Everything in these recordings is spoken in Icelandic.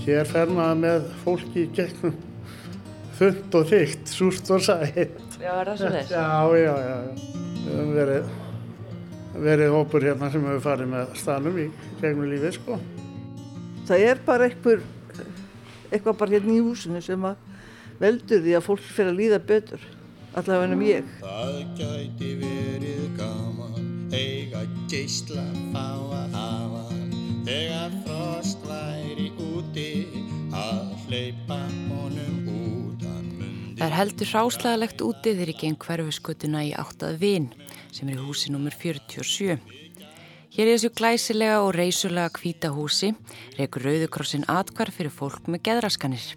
Hér fer maður með fólki í gegnum þund og þygt, súrt og sætt. Já, er það svo þess? Já, já, já. Við höfum verið, verið hópur hérna sem hefur farið með stanum í gegnum lífið, sko. Það er bara einhver, eitthvað bara hérna í húsinu sem að veldur því að fólk fyrir að líða betur. Allavega ennum ég. Það gæti verið gaman, eiga geysla fá að hafa Þegar frost væri úti, að hleypa honum út að mundi Það er heldur hráslagalegt úti þegar ég geng hverfiskutuna í áttað vin sem er í húsi nr. 47. Hér er þessu glæsilega og reysulega kvíta húsi reykur Rauðukrossin atkvar fyrir fólk með geðraskanir.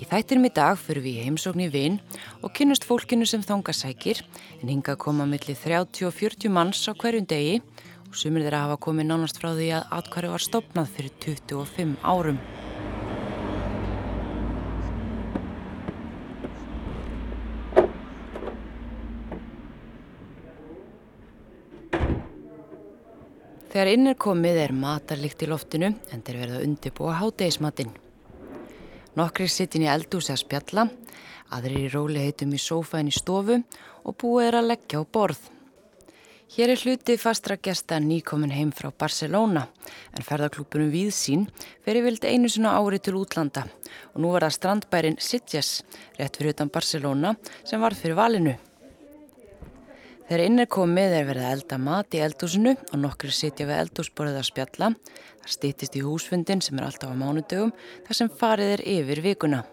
Í þættinum í dag fyrir við í heimsókn í vin og kynnust fólkinu sem þongasækir en hinga að koma millir 30 og 40 manns á hverjum degi sumir þeirra hafa komið nánast frá því að atkvari var stopnað fyrir 25 árum. Þegar inn er komið er matarlikt í loftinu en þeir verða að undibúa hátegismatinn. Nokkri sittin í eldúsi að spjalla, aðrir í róli heitum í sófain í stofu og búið er að leggja á borð. Hér er hluti fastra gesta nýkomin heim frá Barcelona en ferðarklúpunum Víðsín fer í vild einu sinna ári til útlanda og nú var það strandbærin Sitges rétt fyrir utan Barcelona sem var fyrir valinu. Þegar inn er komið er verið að elda mat í eldhúsinu og nokkri sitja við eldhúsborðið að spjalla. Það stýttist í húsfundin sem er alltaf á mánudögum þar sem farið er yfir vikuna.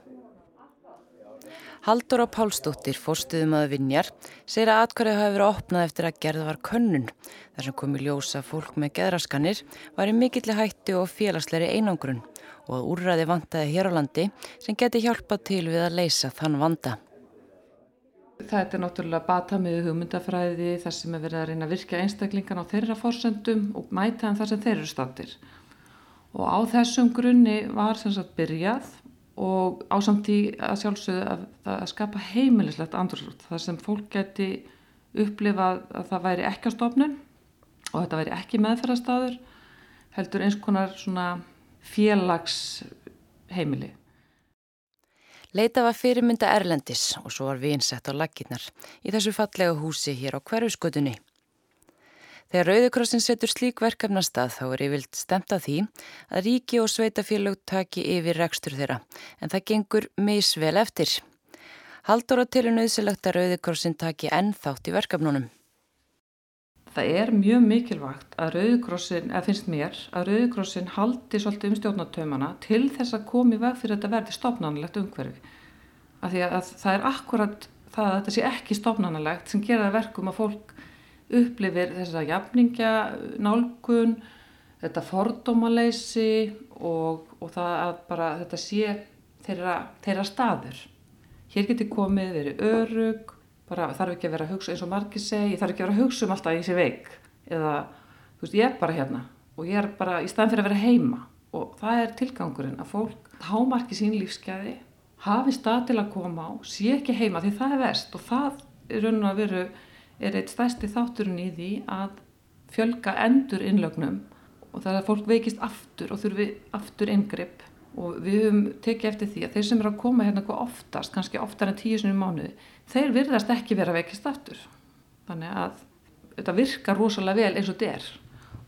Haldur á Pálsdóttir, fórstuðum að vinjar, segir að atkvarðið hafi verið opnað eftir að gerða var könnun. Þar sem komi ljósa fólk með geðraskanir var í mikilli hættu og félagsleiri einangrun og að úrræði vantaði hér á landi sem geti hjálpað til við að leysa þann vanda. Þetta er náttúrulega batamiðu hugmyndafræði þar sem er verið að reyna að virka einstaklingan á þeirra fórsendum og mæta hann þar sem þeir eru stattir. Og á þessum grunni var sem sagt byrjað og ásamt í að sjálfsögðu að, að skapa heimilislegt andurslút þar sem fólk geti upplifað að það væri ekki á stofnun og þetta væri ekki meðferðarstaður heldur eins konar svona félags heimili. Leita var fyrirmynda Erlendis og svo var vinsett á laginnar í þessu fallega húsi hér á hverfusgötunni. Þegar Rauðukrossin setur slík verkefnastað þá er yfirlt stemt að því að ríki og sveitafélög taki yfir rekstur þeirra en það gengur misvel eftir. Haldur á til nöðsilegt að Rauðukrossin taki enn þátt í verkefnunum. Það er mjög mikilvægt að Rauðukrossin, eða finnst mér, að Rauðukrossin haldi svolítið um stjórnatöfumana til þess að komi veg fyrir þetta verði stopnanlegt umhverfi. Því að það er akkurat það að þetta sé ekki stopnanlegt sem gera verkum að fólk upplifir þess að jafningja, nálgun, þetta fordómaleysi og, og það að bara þetta sé þeirra, þeirra staður. Hér getur komið verið örug, bara þarf ekki að vera að hugsa eins og margir segi, þarf ekki að vera að hugsa um alltaf ég sé veik. Eða þú veist ég er bara hérna og ég er bara í staðan fyrir að vera heima. Og það er tilgangurinn að fólk hámarki sín lífsgæði, hafi stað til að koma á, sé ekki heima því það er verst. Og það er raun og að veru er eitt stærsti þátturinn í því að fjölga endur innlögnum og það er að fólk veikist aftur og þurfi aftur yngripp og við höfum tekið eftir því að þeir sem eru að koma hérna eitthvað oftast, kannski oftar en tíu sinni mánuði, þeir virðast ekki vera veikist aftur. Þannig að þetta virkar rosalega vel eins og þetta er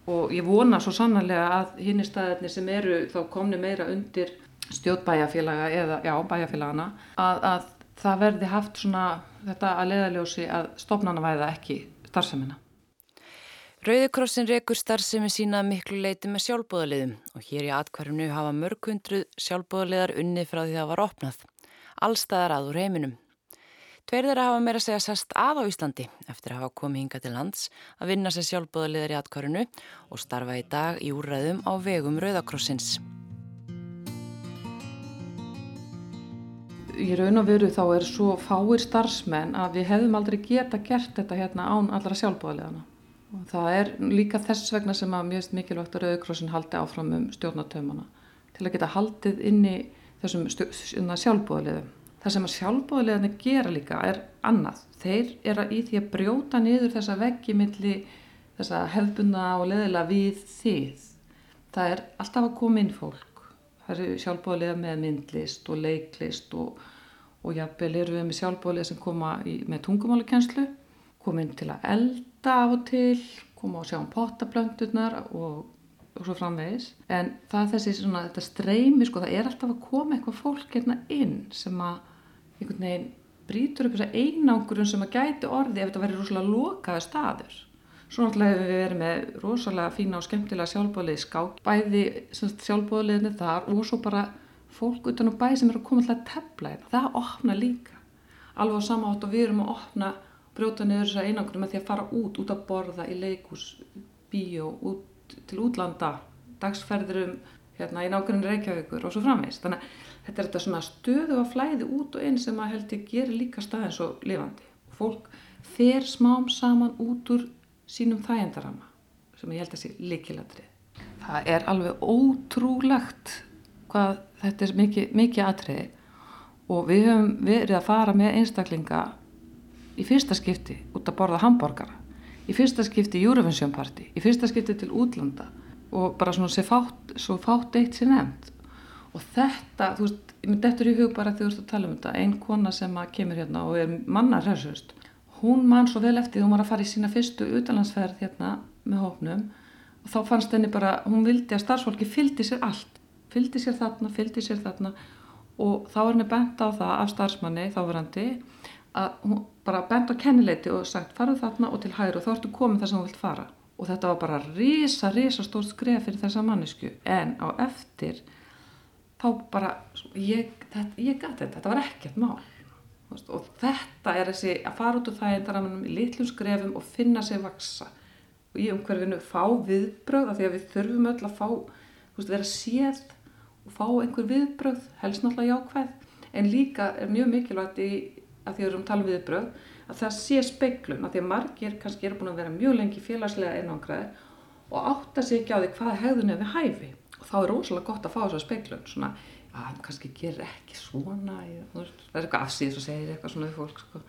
og ég vona svo sannarlega að hinn í staðinni sem eru þá komni meira undir stjórnbæjafélaga eða já, bæjafélagana að, að það verði haft svona þetta að leiðaljósi að stopnana væða ekki starfsemina. Rauðikrossin rekur starfsemi sína miklu leiti með sjálfbóðaliðum og hér í atkvarfinu hafa mörgundruð sjálfbóðaliðar unni frá því það var opnað. Allstaðar að úr heiminum. Þeirra hafa meira segja sest að á Íslandi eftir að hafa komið hinga til lands að vinna sér sjálfbóðaliðar í atkvarfinu og starfa í dag í úrræðum á vegum Rauðakrossins. Í raun og veru þá er svo fáir starfsmenn að við hefðum aldrei geta gert þetta hérna án allra sjálfbóðaliðana. Og það er líka þess vegna sem að mjög mikilvægt að Rauðikrossin haldi áfram um stjórnatöfumana til að geta haldið inn í þessum sjálfbóðaliðum. Það sem að sjálfbóðaliðinni gera líka er annað. Þeir eru í því að brjóta niður þessa veggi milli þessa hefbunna og leðila við þið. Það er alltaf að koma inn fólk, Það eru sjálfbóðlega með myndlist og leiklist og, og jafnvel eru við með sjálfbóðlega sem koma í, með tungumálakenslu, koma inn til að elda af og til, koma og sjá um pottablöndurnar og, og svo framvegis. En það er þessi svona, þetta streymi, sko, það er alltaf að koma eitthvað fólk hérna inn sem að einhvern veginn brítur upp þessa einangurinn sem að gæti orði ef þetta verið rosalega lokaði staður. Svo náttúrulega hefur við verið með rosalega fína og skemmtilega sjálfbóðlið skák, bæði sjálfbóðliðinni þar og svo bara fólk utan á bæ sem eru að koma til að tefla þetta. Það opna líka. Alveg á sama átt og við erum að opna brjóta niður þessa einangurum með því að fara út, út að borða í leikús, bíó, út til útlanda, dagsferðurum hérna í nákvæmlega Reykjavíkur og svo framvegs. Þannig að þetta er þetta svona stöðu að flæði út og inn sem að held ég gerir líka staðin svo lifandi. Fólk fer smám saman út úr sínum þægendarama sem ég held að sé líkilatrið. Það er alveg ótrúlegt hvað þetta er mikið, mikið atriði og við höfum verið að fara með einstaklinga í fyrsta skipti út að borða hambúrgara, í fyrsta skipti í Eurovision party, í fyrsta skipti til útlanda og bara svona svo fátt, svo fátt eitt sér nefnd og þetta, þú veist, ég myndi eftir í hug bara þegar þú ert að tala um þetta, einn kona sem kemur hérna og er mannarhessust hún man svo vel eftir, hún var að fara í sína fyrstu utanlandsferð hérna með hópnum. Og þá fannst henni bara, hún vildi að starfsfólki fyldi sér allt, fyldi sér þarna, fyldi sér þarna. Og þá er henni bent á það af starfsmanni þáverandi að hún bara bent á kennileiti og sagt farðu þarna og til hæru og þá ertu komið þar sem þú vilt fara. Og þetta var bara risa, risa stórt skref fyrir þessa mannesku en á eftir þá bara, ég, þetta, ég gæti þetta, þetta var ekkert mál og þetta er þessi að fara út úr þægindaramennum í litlum skrefum og finna sig vaksa og í umhverfinu fá viðbröð af því að við þurfum öll að fá veist, vera séð og fá einhver viðbröð, helst náttúrulega jákvæð. En líka er mjög mikilvægt í að því að við erum að tala um viðbröð að það sé speiklun, að því að margir kannski eru búin að vera mjög lengi félagslega einangraðir og átta sig ekki á því hvað hegðun er við hæfi. Og þá er rosalega gott að fá þessa speiklun svona að hann kannski gerir ekki svona ég, það er eitthvað afsýðis og segir eitthvað svona við fólk sko.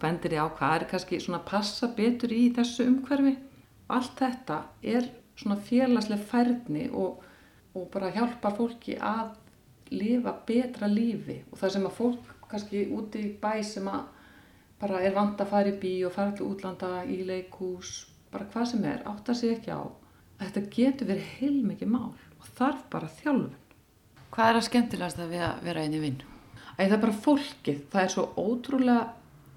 bendir ég á hvað er kannski svona að passa betur í þessu umhverfi. Allt þetta er svona félagsleg færni og, og bara hjálpar fólki að lifa betra lífi. Og það sem að fólk kannski úti í bæ sem að bara er vant að fara í bí og fara til útlanda í leikús bara hvað sem er, átt að segja ekki á. Þetta getur verið heilmikið mál og þarf bara þjálfun Hvað er að skemmtilegast að vera í vinn? Það er bara fólkið, það er svo ótrúlega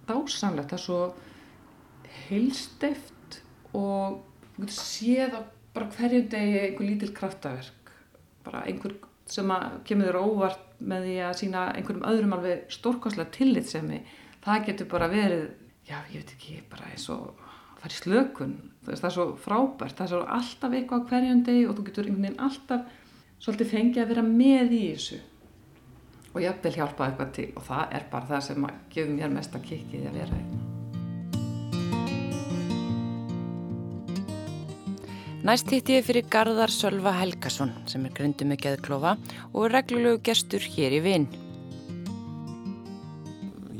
dásamlegt, það er svo heilsteft og séð á bara hverjum degi einhver lítil kraftaverk, bara einhver sem kemur þér óvart með því að sína einhverjum öðrum alveg stórkoslega tillitsemi, það getur bara verið, já ég veit ekki, bara eins og það er slökun, það er svo frábært, það er svo alltaf eitthvað hverjum degi og þú getur einhvern veginn alltaf svolítið fengið að vera með í þessu og ég vil hjálpa eitthvað til og það er bara það sem gefur mér mest að kikið að vera einna. Næst hitti ég fyrir Garðar Sölva Helgason sem er grundu með geðklofa og er reglulegu gestur hér í vinn.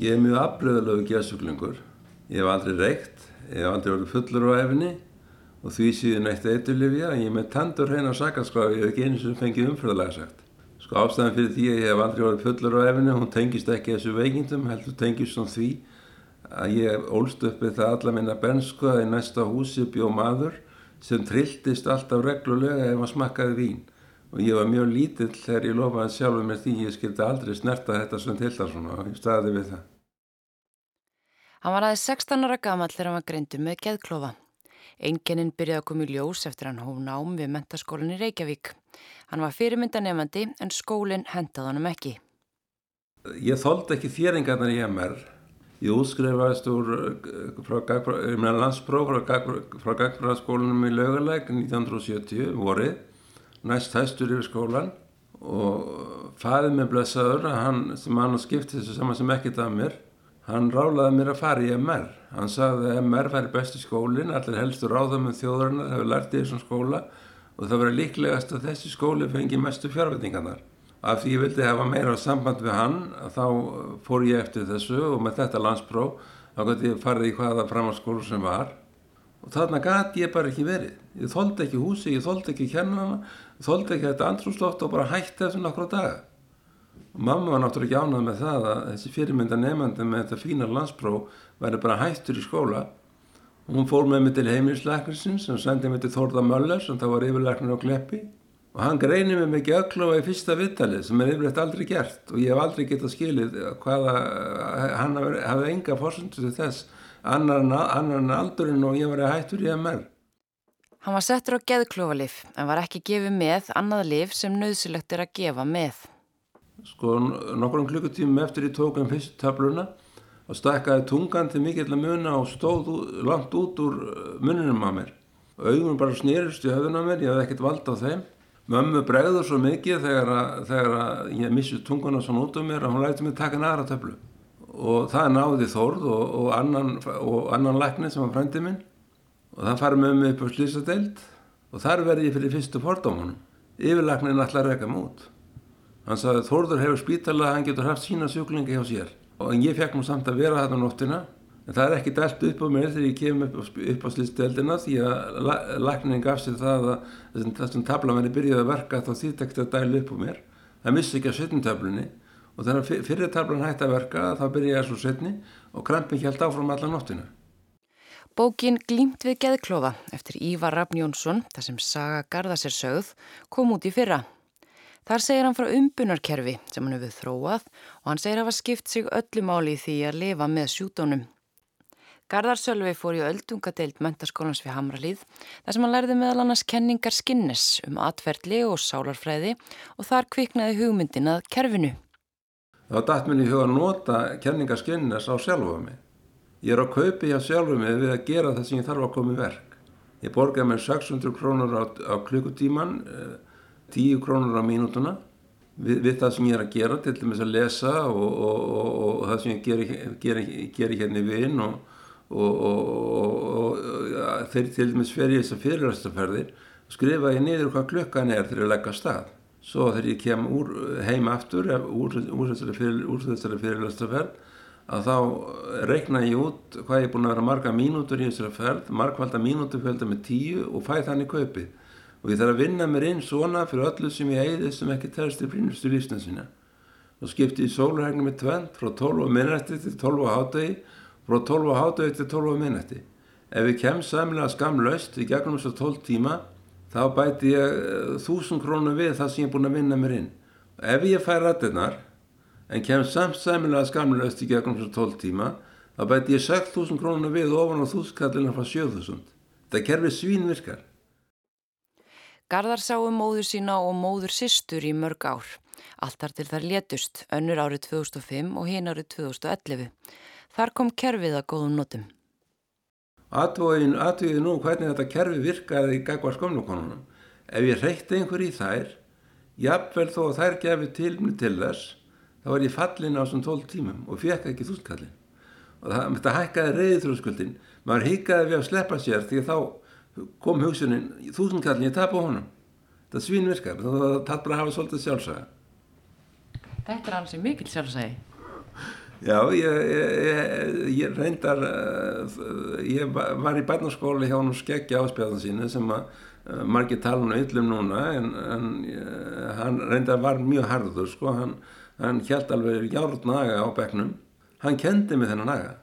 Ég er mjög afbröðalögu geðsuglingur. Ég hef aldrei reykt, ég hef aldrei verið fullur á efni og því síðan eitt eiturlifja ég er með tandur hreina sakarskráfi ég hef ekki eins og fengið umfyrðalega sagt. Sko ástæðan fyrir því að ég hef aldrei verið fullur á efinu hún tengist ekki þessu veikindum heldur tengist svona því að ég ólst uppið það alla minna bensku að í næsta húsi bjó maður sem trilltist alltaf reglulega ef hann smakkaði vín. Og ég var mjög lítill þegar ég lofaði sjálfur með því ég skildi aldrei snerta þetta sem til það svona og ég staði við það. Hann var aðeins 16 ára gamall þegar hann var greindu með geðklofa Engininn byrjaði að koma í ljós eftir hann hóf nám við mentaskólan í Reykjavík. Hann var fyrirmyndanefandi en skólinn hendaði hann um ekki. Ég þóldi ekki þéringarnar í MR. Ég útskrifaðist úr landspróf frá gagfræðaskólanum í Laugalæk 1970 vorið, næst hæstur yfir skólan og fæðið mig blessaður, hann sem hann skipti þessu saman sem ekkert af mér Hann rálaði mér að fara í MR. Hann sagði að MR væri besti skólinn, allir helstu ráðamenn þjóðarinnar, það hefur lært í þessum skóla og það verið líklegast að þessi skóli fengi mestu fjárvetningarnar. Af því ég vildi hefa meira samband við hann, þá fór ég eftir þessu og með þetta landspróf þá gæti ég farið í hvaða framhanskólu sem var og þarna gati ég bara ekki verið. Ég þóldi ekki húsi, ég þóldi ekki kennana, ég þóldi ekki þetta andrúsloft og bara hætti þessu nokkru daga. Mamma var náttúrulega ekki ánað með það að þessi fyrirmynda nefandi með þetta fína landspróf væri bara hættur í skóla. Og hún fór með mig til heimilisleiknisins sem sendi mig til Þórða Möller sem það var yfirleiknir á Gleppi og hann greinir mig með göglofa í fyrsta vittalið sem er yfirleitt aldrei gert og ég hef aldrei getað skilið hvaða hann hafði enga fórsöndu til þess annar en, aldurinn og ég var hættur í MR. Hann var settur á geðklófalif en var ekki gefið með annað lif sem nöðsilegt er að gefa með. Sko nokkrum klukkutímum eftir ég tók um fyrstu töfluna og stakkaði tungan til mikill að muna og stóð langt út úr muninum að mér. Augun bara snýrist í höfun á mér, ég hafði ekkert vald á þeim. Mömmu bregður svo mikið þegar, að, þegar að ég missi tunguna svona út um mér að hún læti mig taka næra töflu. Og það náði Þórð og, og annan, annan lækni sem var frændið minn og það farið með mig upp á slísadeild og þar verði ég fyrir fyrstu fordómanum. Yfirlæknin ætlaði að reyka mig út. Hann sagði Þórður hefur spítala að hann getur haft sína sjúklingi hjá sér. Og en ég fekk nú samt að vera þetta nóttina. En það er ekki dælt upp á mér þegar ég kem upp, upp á slýstdeldina því að læknin gaf sér það að þessum tablamanni byrjaði að verka þá þýtt ekkert að dæla upp á mér. Það missi ekki að setjum töflunni og þegar fyrir tablan hætti að verka þá byrjaði svo setni og krampin held áfram alla nóttina. Bókin Glímt við geðklofa eftir Ívar Rafn Jónsson, þar sem Saga Garðasir sögð, kom út í fyrra. Þar segir hann frá umbunarkerfi sem hann hefur þróað og hann segir að hafa skipt sig öllu máli í því að lifa með sjútónum. Garðar Sölvi fór í öldungadeild mentaskólans við Hamralíð þar sem hann lærði meðal annars kenningar skinnes um atverðli og sálarfræði og þar kviknaði hugmyndin að kerfinu. Það var dætt minni í huga að nota kenningar skinnes á sjálfa mig. Ég er á kaupi hjá sjálfu mig við að gera það sem ég þarf að koma í verk. Ég borgaði mér 600 krónur á, á klukkutíman, 10 krónur á mínútuna við, við það sem ég er að gera, til dæmis að lesa og, og, og, og það sem ég gerir geri, geri hérna í vinn og þeir til dæmis fer ég þessar fyrirlæstaferðir skrifa ég niður hvað klukkan er legg að stað. Svo þegar ég kem úr, heim aftur úr, úr þessari fyrir, fyrirlæstaferð að þá reikna ég út hvað ég er búin að vera marga mínútur í þessari ferð, margvalda mínútur fölgda með tíu og fæ þannig kaupið. Og ég þarf að vinna mér inn svona fyrir öllu sem ég eigði sem ekki telst í prínustu lífsna sína. Þá skipti ég sólurhegnum með tvent frá 12 minnetti til 12 hátegi, frá 12 hátegi til 12 minnetti. Ef ég kem samlega skamlaust í gegnum þess að 12 tíma, þá bæti ég 1000 krónu við það sem ég er búin að vinna mér inn. Ef ég fær rættinnar, en kem samt sæmilega skamlaust í gegnum þessu 12 tíma þá bæti ég 6.000 krónuna við ofan á þúskallina frá 7.000 þetta kerfi svín virkar Garðar sáu móður sína og móður systur í mörg ár. Allt þar til þar létust önnur árið 2005 og hinn árið 2011 þar kom kerfið að góðum notum. Atvögin, atvögin nú hvernig þetta kerfi virkaði í gagvar skomlukonunum ef ég reytti einhver í þær jafnvel þó að þær gefi til mig til þess þá var ég fallin á svona 12 tímum og fekk ekki þúskallin og það, þetta hækkaði reyðið þrjóðskuldin maður híkaði við að sleppa sér því að þá kom hugsunin þúskallin, ég tap á honum. Það svínvirkar, það tætt bara að hafa svolítið sjálfsaga Þetta er alveg mikil sjálfsagi Já, ég, ég, ég reyndar ég var í barnaskóli hjá hann og skeggja áspjáðan sínu sem að margir tala um yllum núna en, en hann reyndar var mjög harður sko, hann hann held alveg járnaga á begnum hann kendi mig þennan naga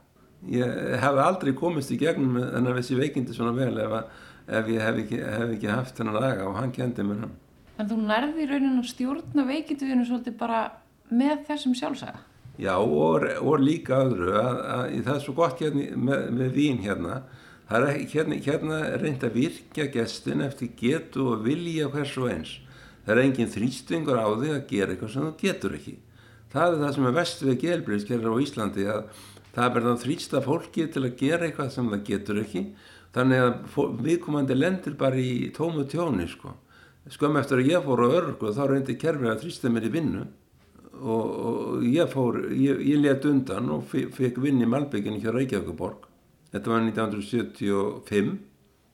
ég hef aldrei komist í gegnum þennan vissi veikindi svona vel ef, ef ég hef ekki, hef ekki haft þennan naga og hann kendi mig hann. En þú nærði raunin að stjórna veikinduðinu svolítið bara með þessum sjálfsaga? Já og, og líka öðru að, að, að það er svo gott hérna með, með vín hérna. Það er hérna, hérna reynd að virkja gestin eftir getu og vilja hvers og eins. Það er engin þrýstingur á því að gera eitthvað sem þú getur ekki. Það er það sem er vest við gelbriðskerðar á Íslandi að það verður að þrýsta fólki til að gera eitthvað sem það getur ekki. Þannig að viðkomandi lendir bara í tómu tjóni sko. skömm eftir að ég fór á örgu þá reyndi kerfið að þrýsta mér í vinnu. Og, og ég fór ég, ég let undan og fekk vinn í Malbygginu hjá Reykjavíkuborg þetta var 1975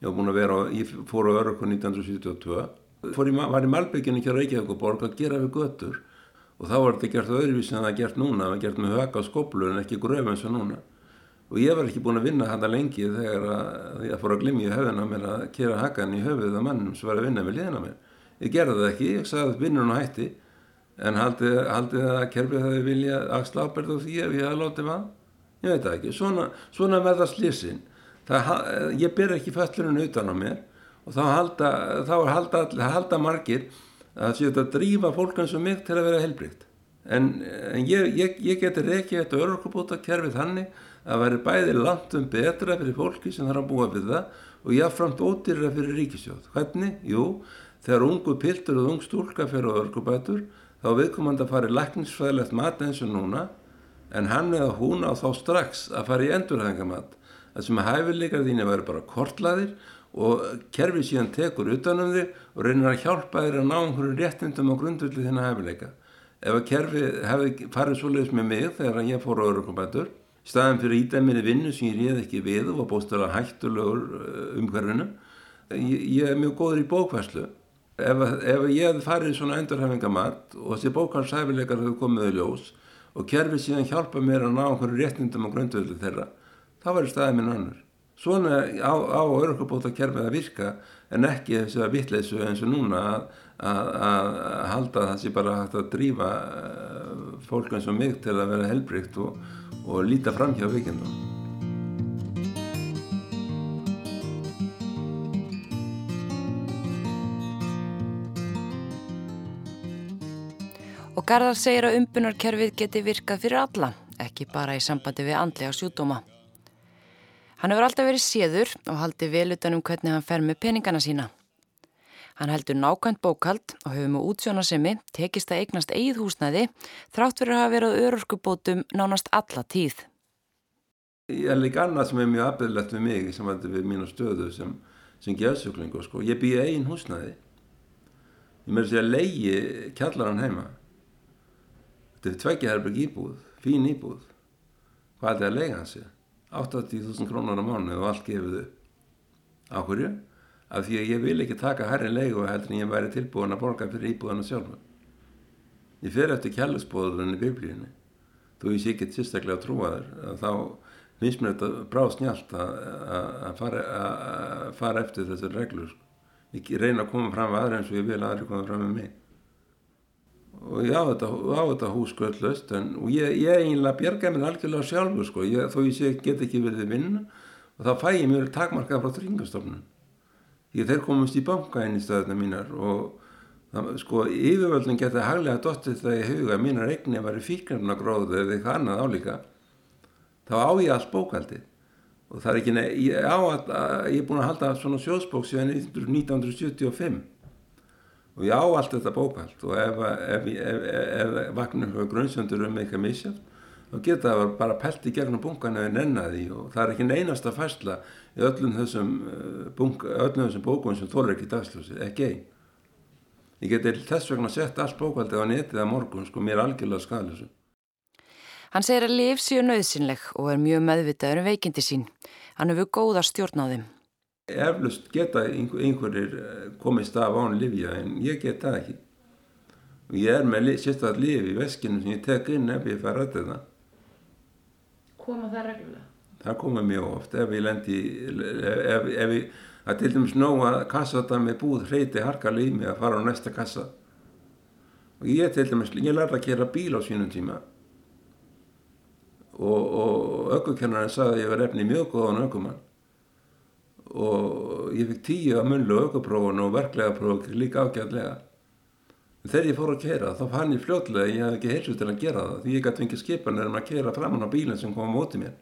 ég, vera, ég fór á örgu 1972 fór í, var í Malbygginu hjá Reykjavíkuborg að gera við götur og þá var þetta gert öðruvísi en það er gert núna, það er gert með höga skoblu en ekki gröf eins og núna og ég var ekki búin að vinna þetta lengi þegar að ég fór að glimja í höfðina mér að kera hakan í höfuð af mannum sem var að vinna við liðina mér. Ég gerði það ekki, ég sagði að vinnun og hætti en haldið, haldið að kerfið það vilja ábyrð og því ef ég hafði látið maður? Ég veit það ekki, svona, svona verða slísin. Ég ber ekki föllurinn utan á mér og þá halda, þá halda, halda margir að þetta drífa fólk eins og mig til að vera helbrikt. En, en ég, ég, ég geti reykið þetta örlokubóta kerfið þannig að veri bæði langt um betra fyrir fólki sem þarf að búa við það og jáfnframt ódýrra fyrir ríkisjóð. Hvernig? Jú, þegar ungu piltur og ung stúlka fyrir örlokubætur þá viðkomandi að fara í lækningsfæðilegt mat eins og núna en hann eða hún á þá strax að fara í endurhæðingamat. Það sem að hæfileikar þín að vera bara kortlaðir og kerfið síðan tekur utanum þig og reynir að hjálpa þér að ná einhverju réttindum á grundvöldi þína hæfileika. Ef að kerfið hefði farið svoleiðis með mig þegar ég fór á örukumbætur, staðan fyrir ídæminni vinnu sem ég réð ekki við og var bóstulega hættulegur uh, umhverfinu, ég, ég er mjög góður í bókværslu. Ef, ef ég hefði farið svona endurhæfingamat og þessi bókværsæfileikar hefði komið í ljós og kerfið síðan hjálpa mér að ná einhverju réttindum á grundvöldi þeirra, þá verður staðið minn annur. Svona á, á örkabóta kerfið að virka en ekki þess að vittleysu eins og núna að, að, að halda það sem bara hægt að drífa eh, fólk eins og mig til að vera helbrikt og, og líta fram hjá vikindum. Og Garðar segir að umbunarkerfið geti virkað fyrir alla, ekki bara í sambandi við andlega sjúdóma. Hann hefur alltaf verið séður og haldi vel utan um hvernig hann fer með peningana sína. Hann heldur nákvæmt bókald og hefur með útsjónasemi tekist að eignast eigið húsnæði þrátt fyrir að hafa verið örorkubótum nánast alla tíð. Ég er líka annað sem er mjög aðbyrðlegt við mig sem vandur við mínu stöðu sem, sem geðsöklingu. Sko. Ég býði eigin húsnæði. Ég með þess að leiði kjallaran heima. Þetta er tveggjaherberg íbúð, fín íbúð. Hvað er þetta að leiða hansi? 80.000 krónar á mánu og allt gefið upp. Á hverju? Af því að ég vil ekki taka herri leigu heldur en ég væri tilbúin að borga fyrir íbúðana sjálfa. Ég fer eftir kjallusbóðurinn í biblíunni. Þú ég sé ekki sérstaklega að trúa þér. Þá finnst mér þetta brá snjált að fara, fara eftir þessar reglur. Ég reyna að koma fram með aðra eins og ég vil að aðra koma fram með mig og ég á þetta, á þetta hús sköldlöst og ég, ég eiginlega bjergaði mér algjörlega sjálfur sko, ég, þó ég sé, get ekki verið vinna og þá fæ ég mér takmarkað frá tryggingastofnun. Því þeir komast í banka inn í stöðuna mínar og það, sko yfirvöldin geta haglega dottið það í huga mínar eigni var í fíkarna gróðu eða eitthvað annað álíka. Þá á ég allt bókaldið. Og það er ekki, ég, að, ég er búin að halda svona sjósbók síðan 1975 og ég á allt þetta bókald og ef, ef, ef, ef vagnir fyrir grunnsöndur um eitthvað misjátt þá geta það bara pelt í gegnum bunkan eða nennaði og það er ekki einasta fæsla í öllum þessum, eh, þessum bókum sem þólar ekki dagsljósi, ekki einn. Ég geti þess vegna sett allt bókaldi á netið að morgun, sko, mér er algjörlega skadlisum. Hann segir að lif séu nöðsynleg og er mjög meðvitaður um veikindi sín. Hann hefur góða stjórn á þeim. Eflust geta einhverjir eh, komist af án livja en ég get það ekki. Og ég er með sérstaklega liv í veskinu sem ég tek inn ef ég fær að þetta. Koma það reglulega? Það koma mjög oft ef ég lendi, ef, ef ég, að til dæmis nóga kassata með búð hreiti harkali í mig að fara á næsta kassa. Og ég til dæmis, ég lærði að kera bíl á sínum tíma og, og aukvökennarinn sagði að ég var efni mjög góðan aukumann og ég fikk tíu að munlu aukaprófun og verklega prófun líka ágæðlega. Þegar ég fór að kera þá fann ég fljóðlega að ég hef ekki heilsu til að gera það því ég gæti fengið skipan eða maður að kera framann á bílinn sem kom á móti mér.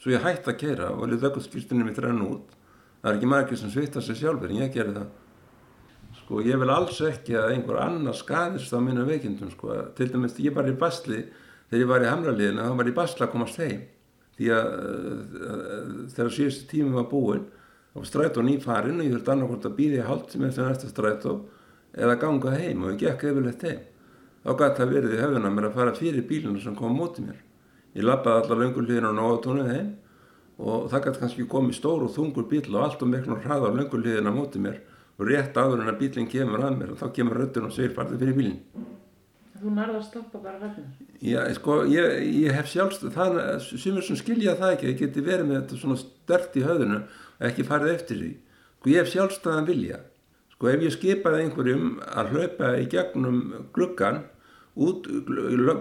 Svo ég hætti að kera og lið vöggustfyrstunni mitt renn út. Það er ekki margir sem svittar sig sjálfur en ég gerði það. Sko ég vil alls ekki að einhver annar skadist á mínu veikindum sko. Til dæmis ég var í basli þegar ég var í hamraliðinu þá var ég basla að komast heim. Því að þegar síðustu tími var búinn og strætó nýfarinn og ég þurfti annarkort að býði hálft sem eftir næsta strætó eða ganga heim og ég gekk yfirleitt heim. Þá gæti það verið í höfuna mér að fara fyrir bíluna sem kom mótið mér. Ég lappaði allar löngullíðin á nógatónuð heim og það gæti kannski komið stór og þungur bíl og allt um eitthvað hraða á löngullíðin á mótið mér og rétt áður en að bílinn kemur að mér og þá kemur röttun og segir farði fyrir bílinn. Þú nærða að stoppa bara röfnum. Já, sko, ég, ég hef sjálfst, það, sem skilja það ekki, ég geti verið með þetta svona stört í höfðinu og ekki farið eftir því. Sko, ég hef sjálfstæðan vilja. Sko, ef ég skipaði einhverjum að hlaupa í gegnum gluggan, út,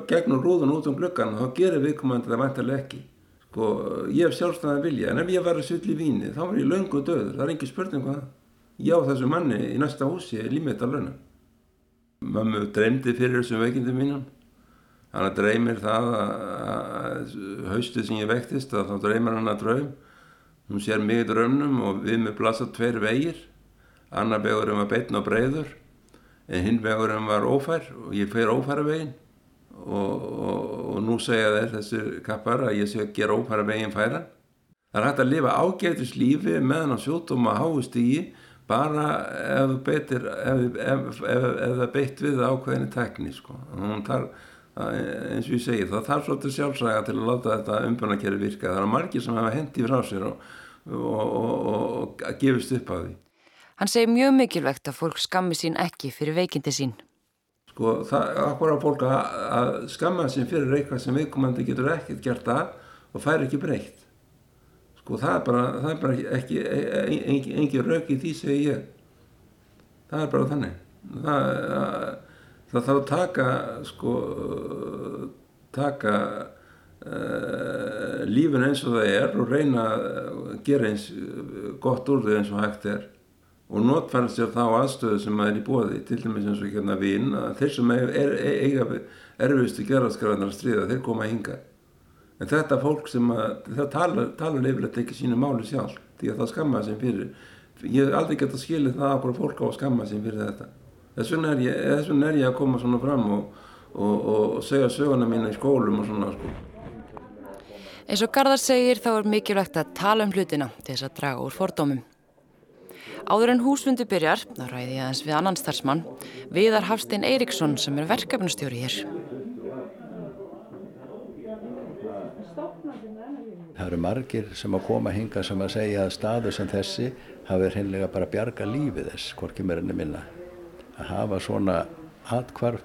gegnum rúðun út um gluggan, þá gerir viðkomandi það vantarlega ekki. Sko, ég hef sjálfstæðan vilja, en ef ég var að svolítið í víni, þá var ég laungu döður, það er ekki spurning hvað um það. Ég á þessu manni í næsta húsi, límið þetta launum. Mömmu dreymdi fyrir þessum veikindum mínum. Hann dreymir það að haustið sem ég vektist að þá dreymir hann að draum. Hún sér mig í draumnum og við með blasa tveir vegir. Annar vegurinn var beitn og breyður en hinn vegurinn var ófær og ég fer ófæra veginn. Og, og, og nú segja þeir þessi kappar að ég sé að gera ófæra veginn færa. Það er hægt að lifa ágætis lífi meðan á sjótum að háist í bara ef það beitt við ákveðinni tekní sko. Tar, eins og ég segi það þarf svolítið sjálfsæga til að láta þetta umbjörnakerri virka það er margir sem hafa hendi frá sér og, og, og, og gefist upp á því. Hann segir mjög mikilvægt að fólk skammi sín ekki fyrir veikindi sín. Sko það okkur á fólk að, að skamma sín fyrir eitthvað sem viðkomandi getur ekkert gert að og fær ekki breytt. Sko það er bara, það er bara ekki engin, engin rauk í því segi ég. Það er bara þannig. Það, það, það að taka sko taka lífin eins og það er og reyna að gera eins gott úr þau eins og hægt er og notfæra sér þá aðstöðu sem maður er í bóði til dæmis eins og hérna vinn að þeir sem er, er, eiga erfiðstu gerðarskræðanar stríða þeir koma að hinga En þetta fólk sem að, það talar, talar yfirleitt ekki sínu máli sjálf því að það skamma sem fyrir. Ég hef aldrei gett að skilja það að fólk á að skamma sem fyrir þetta. Þess vegna er ég, vegna er ég að koma svona fram og, og, og segja söguna mína í skólum og svona sko. Eins og Garðar segir þá er mikilvægt að tala um hlutina til þess að draga úr fordómum. Áður en húsfundu byrjar, þá ræði ég aðeins við annan starfsmann, Viðar Hafstein Eiríksson sem er verkefnustjóri hér. Það eru margir sem að koma hinga sem að segja að staðu sem þessi hafi hreinlega bara bjarga lífið þess, hvorki mér enni minna. Að hafa svona atkvarf,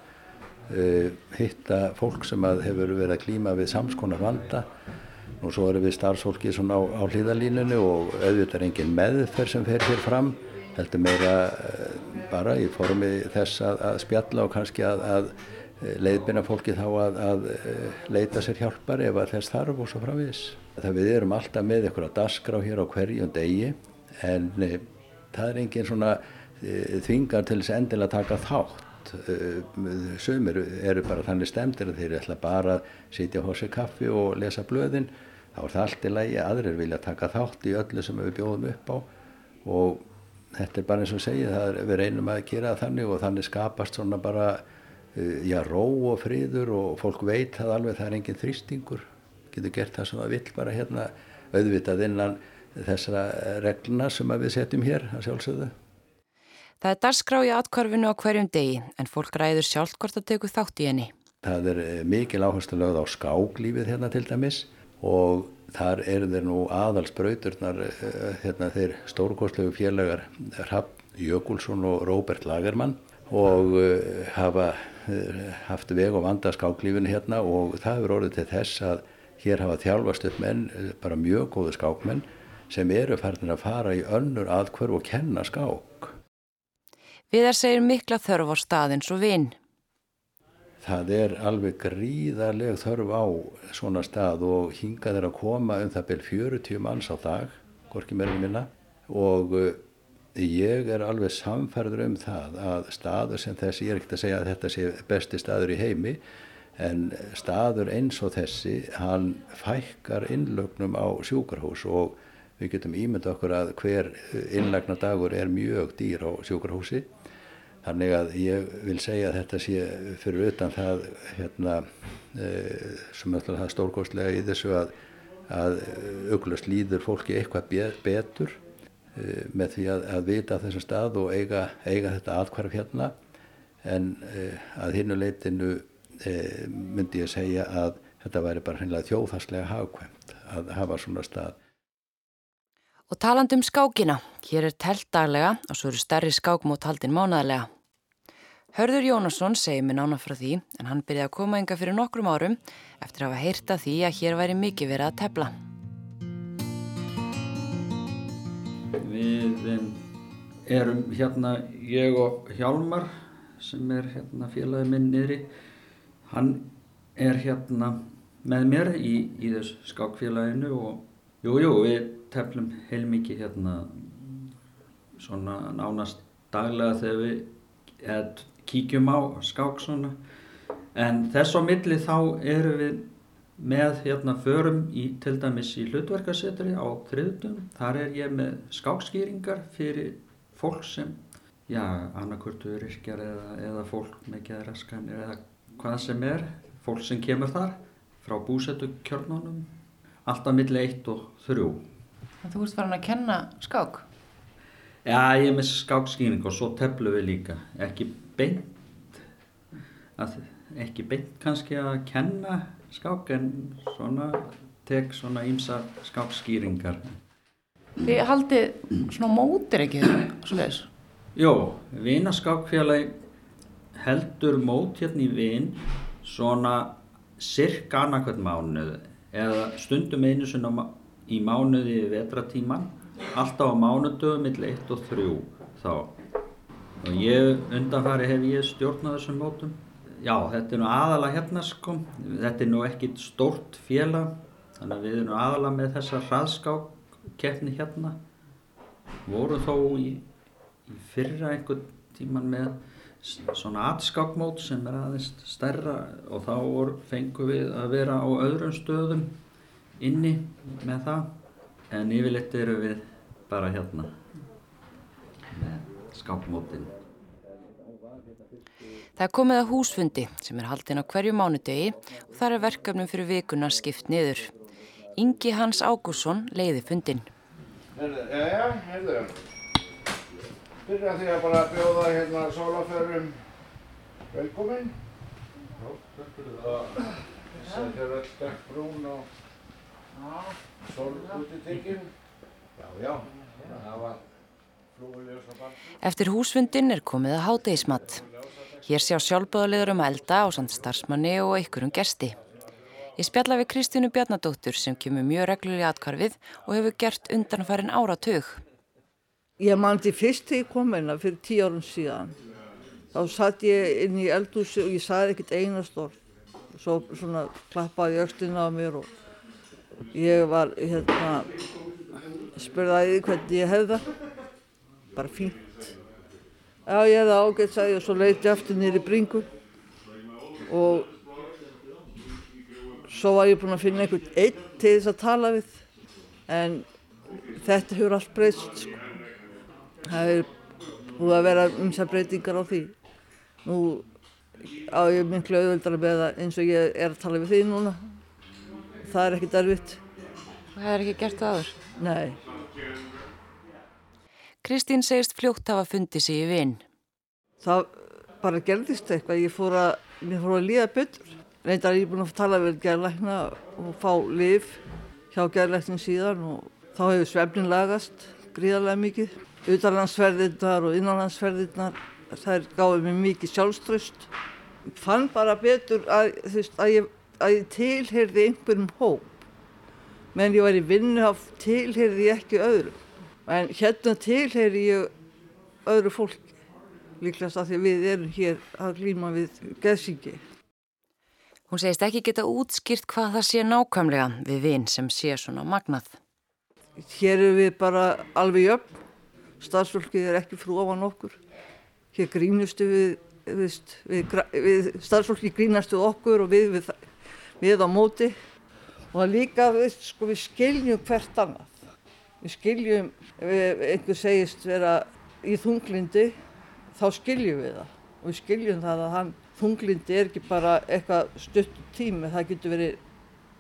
uh, hitta fólk sem hefur verið að klíma við samskonar vanda og svo eru við starfsfólki svona á, á hlýðalínunu og auðvitað er engin meðferð sem fer hér fram, heldur meira uh, bara í formi þess að, að spjalla og kannski að, að leiðbina fólki þá að, að leita sér hjálpar ef að þess þarf og svo framvís. Það við erum alltaf með eitthvað dasgrá hér á hverjum degi en það er engin svona þvingar til þess endilega að taka þátt. Sumir eru bara þannig stemdir að þeir ætla bara að sitja á hósi kaffi og lesa blöðin. Þá er það allt í lægi, aðrir vilja taka þátt í öllu sem við bjóðum upp á og þetta er bara eins og segja, er, við reynum að gera þannig og þannig skapast svona bara já, ró og friður og fólk veit að alveg það er engin þrýstingur getur gert það sem það vill bara hérna auðvitað innan þessara regluna sem við setjum hér að sjálfsögðu. Það er darskrá í atkvarfinu á hverjum degi en fólk ræður sjálf hvort að teku þátt í henni. Það er eh, mikil áherslu lögð á skáklífið hérna til dæmis og þar eru þeir nú aðalsbrauturnar eh, hérna þeir stórkostlegu félagar Rapp Jökulsson og Róbert Lagermann og eh, hafa haft veg og vanda skáklífinu hérna og það hefur orðið til þess að Hér hafa þjálfast upp menn, eh, bara mjög góðu skákmenn, sem eru færðin að fara í önnur aðkverf og kenna skák. Viðar segir mikla þörf á staðins og vinn. Það er alveg gríðarlega þörf á svona stað og hingað er að koma um það byrj 40 manns á dag, gorki mér minna, og eh, ég er alveg samferður um það að staður sem þessi, ég er ekkert að segja að þetta sé besti staður í heimi, en staður eins og þessi hann fækkar innlögnum á sjúkarhús og við getum ímynda okkur að hver innlagna dagur er mjög dýr á sjúkarhúsi þannig að ég vil segja að þetta sé fyrir utan það hérna, e, sem er það stórkostlega í þessu að, að auglust líður fólki eitthvað betur e, með því að, að vita þessum stað og eiga, eiga þetta aðkvarf hérna en e, að hinnu leitinu e, myndi ég segja að þetta væri bara hreinlega þjóðhagslega hafkvæmt að hafa svona stað. Og taland um skákina, hér er telt daglega og svo eru stærri skákmót haldin mánaðlega. Hörður Jónasson segir mér nána frá því en hann byrjaði að koma enga fyrir nokkrum árum eftir að hafa heyrta því að hér væri mikið verið að tefla. Við erum hérna, ég og Hjálmar sem er hérna félagið minn niðri, hann er hérna með mér í, í þessu skákfélaginu og jújú, jú, við teflum heilmikið hérna svona nánast daglega þegar við eð, kíkjum á skák svona. En þess á milli þá erum við með hérna förum í til dæmis í hlutverkasetri á þriðdum, þar er ég með skákskýringar fyrir fólk sem já, annarkurtu yrkjar eða, eða fólk með geðraskan eða hvað sem er fólk sem kemur þar frá búsetu kjörnunum alltaf milli 1 og 3 Þú ert farin að kenna skák? Já, ég er með skákskýring og svo teflu við líka. Ekki beint að, ekki beint kannski að kenna skák en svona tek svona ímsa skákskýringar. Þið haldið svona mótir ekki svo leiðis? Jó, vinaskákfélagi heldur mót hérna í vin svona cirka annarkvæmt mánuð eða stundum einu sinna í mánuði vetratíman alltaf á mánudögum millir 1 og 3 þá. Og ég undanfari hef ég stjórnað þessum mótum. Já þetta er nú aðala hérna sko. Þetta er nú ekkit stórt félag þannig að við erum aðala með þessa hraðskákkeppni hérna. Voru þó í, í fyrra einhvern tíman með svona atskákmót sem er aðeins stærra og þá fengum við að vera á öðrum stöðum inni með það en yfirleitt eru við bara hérna með skákmótin Það er komið að húsfundi sem er haldinn á hverju mánudegi og þar er verkefnum fyrir vikuna skipt niður. Ingi Hans Ágússon leiði fundin. Herðu, já, já, herðu. Byrja því að bara bjóða hérna sólaförum velkomin. Já, það. Þetta er öll stekk brún og Eftir húsfundin er komið að hátegismat. Hér sjá sjálfbóðaliður um elda á samt starfsmanni og einhverjum gesti. Ég spjalla við Kristínu Bjarnadóttur sem kemur mjög reglulega atkvarfið og hefur gert undanfærin áratug. Ég mandi fyrst þegar ég kom hérna fyrir tíu árum síðan. Þá satt ég inn í eldhúsi og ég sagði ekkert einast orð. Svo svona klappaði öxlina á mér og ég var hérna, spurði hvernig ég hefði það. Bara fínt. Já, ég hefði ágætt, ég og svo leiti aftur nýri bringu og svo var ég búinn að finna einhvern einn til þess að tala við en þetta hefur allt breyst sko. það er búið að vera umsa breytingar á því nú á ég miklu auðvöldar með það eins og ég er að tala við því núna það er ekkert erfitt Það er ekki gert aður? Nei Kristín segist fljótt hafa fundið sig í vinn. Það bara gerðist eitthvað, ég fór að, að líða betur. Reyndar ég er búin að tala við gerðlækna og fá liv hjá gerðlæknin síðan og þá hefur svefnin lagast gríðarlega mikið. Utanlandsferðirnar og innanlandsferðirnar, þær gáði mér mikið sjálfströst. Fann bara betur að, veist, að, ég, að ég tilherði einhverjum hóp. Menn ég var í vinnu, þá tilherði ég ekki öðrum. En hérna tilheyri ég öðru fólki, líklegast að því við erum hér að glýma við geðsíki. Hún segist ekki geta útskýrt hvað það sé nákvæmlega við vinn sem sé svona magnað. Hér eru við bara alveg jöfn, starfsfólkið er ekki frú ofan okkur. Hér grínustu við, við, við, við starfsfólkið grínastu okkur og við, við á móti. Og líka sko, við skiljum hvert annað. Við skiljum, ef einhver segist vera í þunglindi, þá skiljum við það. Og við skiljum það að hann, þunglindi er ekki bara eitthvað stutt tími, það getur verið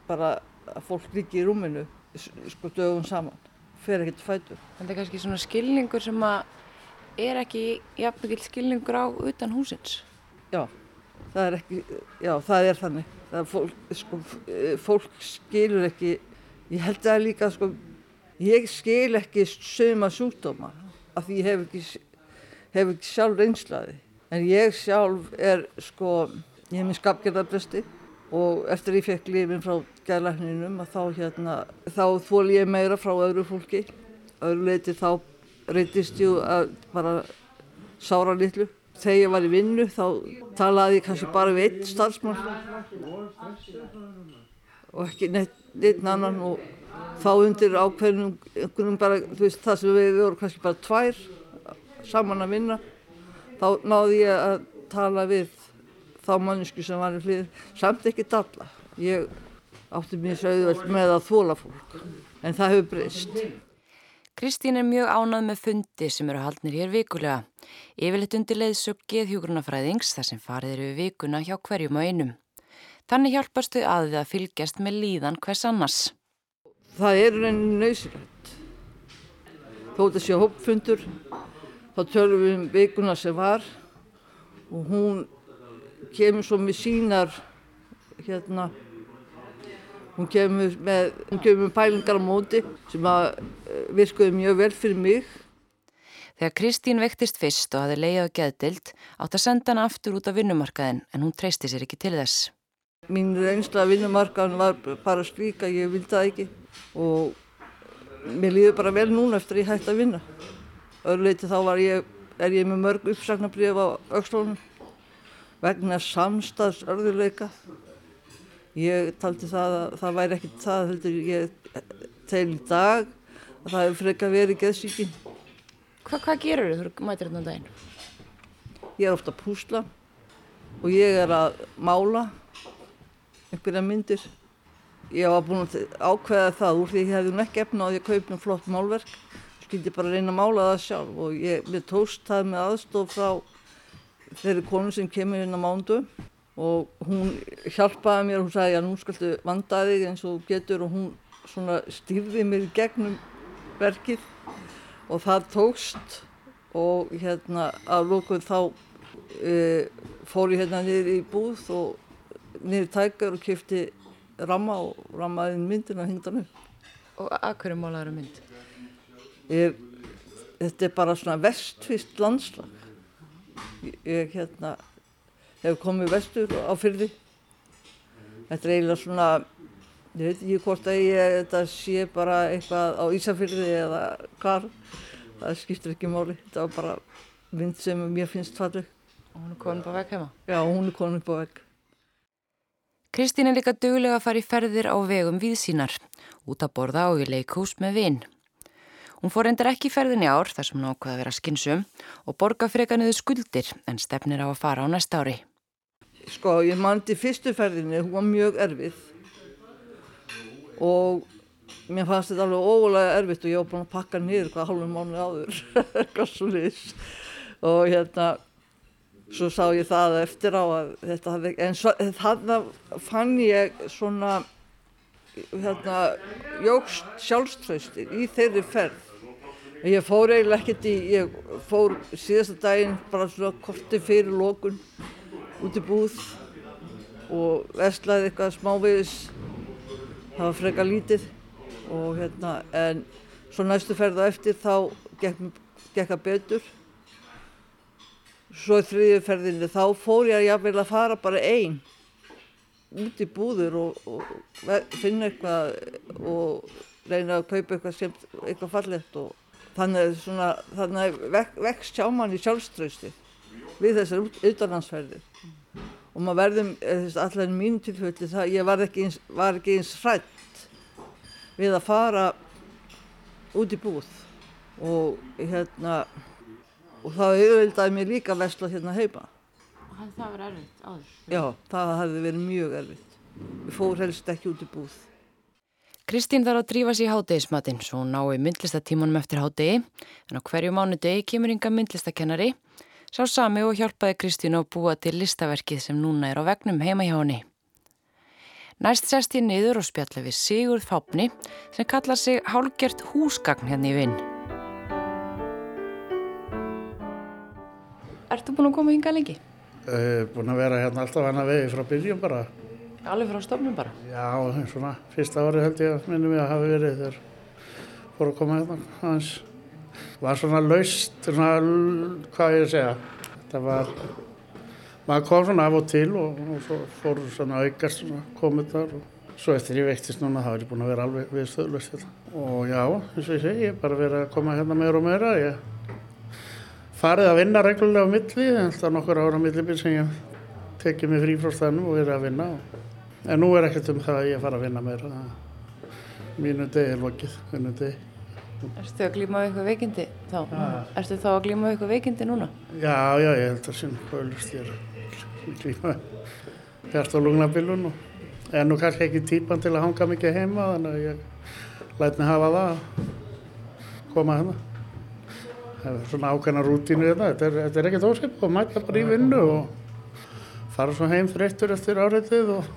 bara að fólk líki í rúminu, sko dögum saman, fer ekkert fætur. Þetta er kannski svona skilningur sem að er ekki jafn mikil skilningur á utan húsins? Já, það er ekki, já það er þannig. Það fólk, sko, fólk skilur ekki, ég held að líka sko, Ég skil ekki sögma sjúkdóma af því ég hef ekki, hef ekki sjálf reynslaði En ég sjálf er sko, ég hef minn skapgerðarbresti og eftir ég fekk lifin frá gæðlækninum að þá hérna, þá þól ég meira frá öðru fólki. Öðru leiti þá reytist ég að bara sára litlu. Þegar ég var í vinnu þá talaði ég kannski bara við einn starfsmann og ekki neitt, neitt annan og þá undir ákveðnum, bara, þú veist, það sem við vorum kannski bara tvær saman að vinna, þá náði ég að tala við þá mannsku sem var í hlið, samt ekki dalla. Ég átti mér sögðvöld með að þóla fólk, en það hefur breyst. Kristín er mjög ánað með fundi sem eru haldnir hér vikulega. Yfirleitt undir leiðsög geðhjúgrunafræðings þar sem farið eru vikuna hjá hverjum og einum. Þannig hjálpast þau að við að fylgjast með líðan hvers annars. Það er reynin nöysilegt. Þó þetta sé hópfundur, þá tölum við um vikuna sem var og hún kemur svo með sínar, hérna, hún kemur með, hún kemur með pælingar á móti sem að eh, virkuði mjög vel fyrir mig. Þegar Kristín vektist fyrst og hafi leiðið á geðdild átt að senda hana aftur út á vinnumarkaðin en hún treysti sér ekki til þess. Mín reynsla vinnumarkaðin var bara slík að ég vildi það ekki og mér líður bara vel núna eftir að ég hætti að vinna. Öðruleiti þá var ég, er ég með mörg uppsagnabrif á aukslónum vegna samstags örðuleika. Ég taldi það að það væri ekkert það heldur ég til í dag að það hefur frekar verið geðsíkin. Hva, hvað gerur þau þú mætir hérna á daginn? Ég er ofta að púsla og ég er að mála einhverja myndir. Ég var búin að ákveða það úr því ég hefði nú ekki efna á því að kaupa um flott málverk. Skildi bara reyna að mála það sjálf og ég, tóst það með aðstof frá þeirri konu sem kemur inn á mándu og hún hjálpaði mér og hún sagði að nú skaltu vanda þig eins og getur og hún svona stýrði mér gegnum verkið og það tókst og hérna að lókuð þá e, fór ég hérna niður í búð og niður tækar og kipti ramma og rammaði myndina hingdan upp. Og að hverju málaður að mynd? Ég, þetta er bara svona vestfyrst landslag. Ég hérna hefur komið vestur á fyrði. Þetta er eiginlega svona, ég veit ekki hvort að ég, þetta sé bara eitthvað á Ísafyrði eða hvar. Það skiptir ekki máli. Þetta var bara mynd sem mér finnst falleg. Og hún er komin upp á vegg heima? Já, hún er komin upp á vegg. Kristín er líka duglega að fara í ferðir á vegum víðsínar, út að borða og í leikhús með vinn. Hún fór endur ekki ferðin í ár þar sem hún ákvaði að vera skinsum og borga freka niður skuldir en stefnir á að fara á næsta ári. Sko, ég mandi fyrstu ferðinni, hún var mjög erfið. Og mér fannst þetta alveg ógulega erfitt og ég var búin að pakka niður hvað hálfum mánu áður, eitthvað svo lýs og hérna svo sá ég það eftir á að þetta hafði, en svo, þarna fann ég svona hérna jógst sjálfströystir í þeirri ferð. Ég fór eiginlega ekkert í ég fór síðasta daginn bara svona korti fyrir lókun út í búð og vestlaði eitthvað smávegis það var freka lítið og hérna en svo næstu ferð á eftir þá gekk, gekk að betur. Svo í þriðju ferðinni þá fór ég að jáfnvel að fara bara einn út í búður og, og finna eitthvað og reyna að kaupa eitthvað, sem, eitthvað fallegt og þannig svona þannig vek, vext hjá mann í sjálfströsti við þessar utanlandsferðir og maður verðum allar í mínu tilfelli það ég var ekki eins, var ekki eins hrætt við að fara út í búð og hérna og það auðvitaði mér líka að vesla hérna heima. Og það verið erfitt áður? Já, það hafði verið mjög erfitt. Við fór helst ekki út í búð. Kristín þarf að drífa sér í hátegismatinn svo hún nái myndlistatímanum eftir hátegi en á hverju mánudegi kemur ynga myndlistakennari sá sami og hjálpaði Kristín að búa til listaverkið sem núna er á vegnum heima hjá henni. Næst sest ég niður og spjalla við Sigurð Fápni sem kallar sig hálgjert húsgagn hérna í vinn. Ertu búin að koma hinga lengi? Uh, búin að vera hérna alltaf hann að vegi frá byrjum bara. Alveg frá stofnum bara? Já, svona fyrsta ári held ég að minnum ég að hafi verið þegar fór að koma hérna hans. Var svona laust, svona, hvað ég segja, þetta var maður kom svona af og til og, og svo fór svona aukast svona komundar og svo eftir ég veiktist núna er ég búin að vera alveg við stöðlust hérna. Og já, eins og ég segi, ég er bara verið að koma hérna meira og meira. Ég farið að vinna reglulega á milli, alltaf nokkur ára á millibíl sem ég tekið mig frí frá stannum og verið að vinna. En nú er ekkert um það að ég fara að vinna meira. Mínu degi er lokið, mínu degi. Erstu að glíma við eitthvað veikindi þá? Erstu þá að glíma við eitthvað veikindi núna? Já, já, ég held að sem höflust ég er klíma hjart og lungnabilun og er nú kannski ekki típan til að hanga mikið heima þannig að ég læt mig hafa það að koma hérna. Það er svona ákveðna rútínu þetta, þetta er, þetta er ekkert óskip og mæta bara í vinnu og fara svo heim þreyttur eftir áreitið og,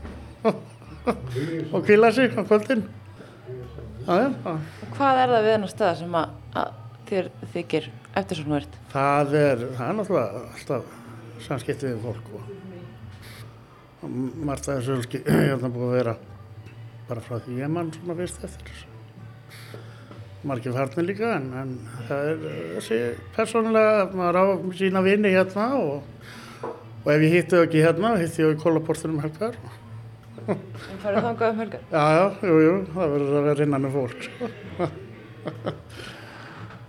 og kvíla sig á kvöldin. Já, já. Hvað er það við hennar stað sem að, að þér þykir eftir svona verðt? Það er, það er náttúrulega alltaf samskiptið við fólk og, og margt af þessu hérna búið að vera bara frá því ég mann svona fyrst eftir þessu. Margir farnir líka en, en það er þessi persónulega, maður á sína vini hérna og, og ef ég hitti þau ekki hérna, hitti ég á kólaportunum helgar. En farið þangað um helgar? Já, já, jú, jú, það verður að vera innan um fólk, sko.